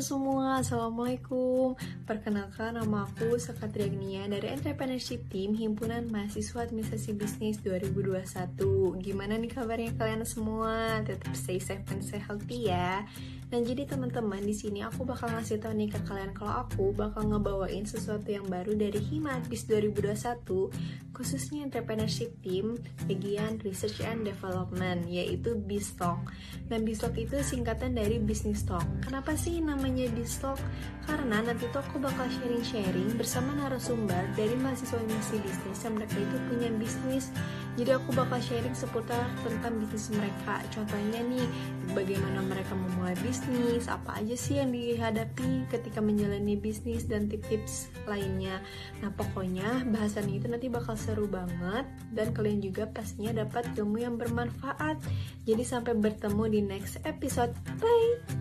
semua, Assalamualaikum. Perkenalkan nama aku Sakatriagnia dari Entrepreneurship Team Himpunan Mahasiswa Administrasi Bisnis 2021 Gimana nih kabarnya kalian semua? Tetap stay safe and stay healthy ya Nah jadi teman-teman di sini aku bakal ngasih tau nih ke kalian kalau aku bakal ngebawain sesuatu yang baru dari Hima Bis 2021 khususnya entrepreneurship team bagian research and development yaitu BISTOK. Nah BISTOK itu singkatan dari business talk. Kenapa sih namanya BISTOK? Karena nanti tuh aku bakal sharing-sharing bersama narasumber dari mahasiswa misi bisnis yang mereka itu punya bisnis. Jadi aku bakal sharing seputar tentang bisnis mereka. Contohnya nih bagaimana mereka memulai bisnis, apa aja sih yang dihadapi ketika menjalani bisnis dan tips-tips lainnya. Nah, pokoknya bahasan itu nanti bakal seru banget dan kalian juga pastinya dapat ilmu yang bermanfaat. Jadi sampai bertemu di next episode. Bye.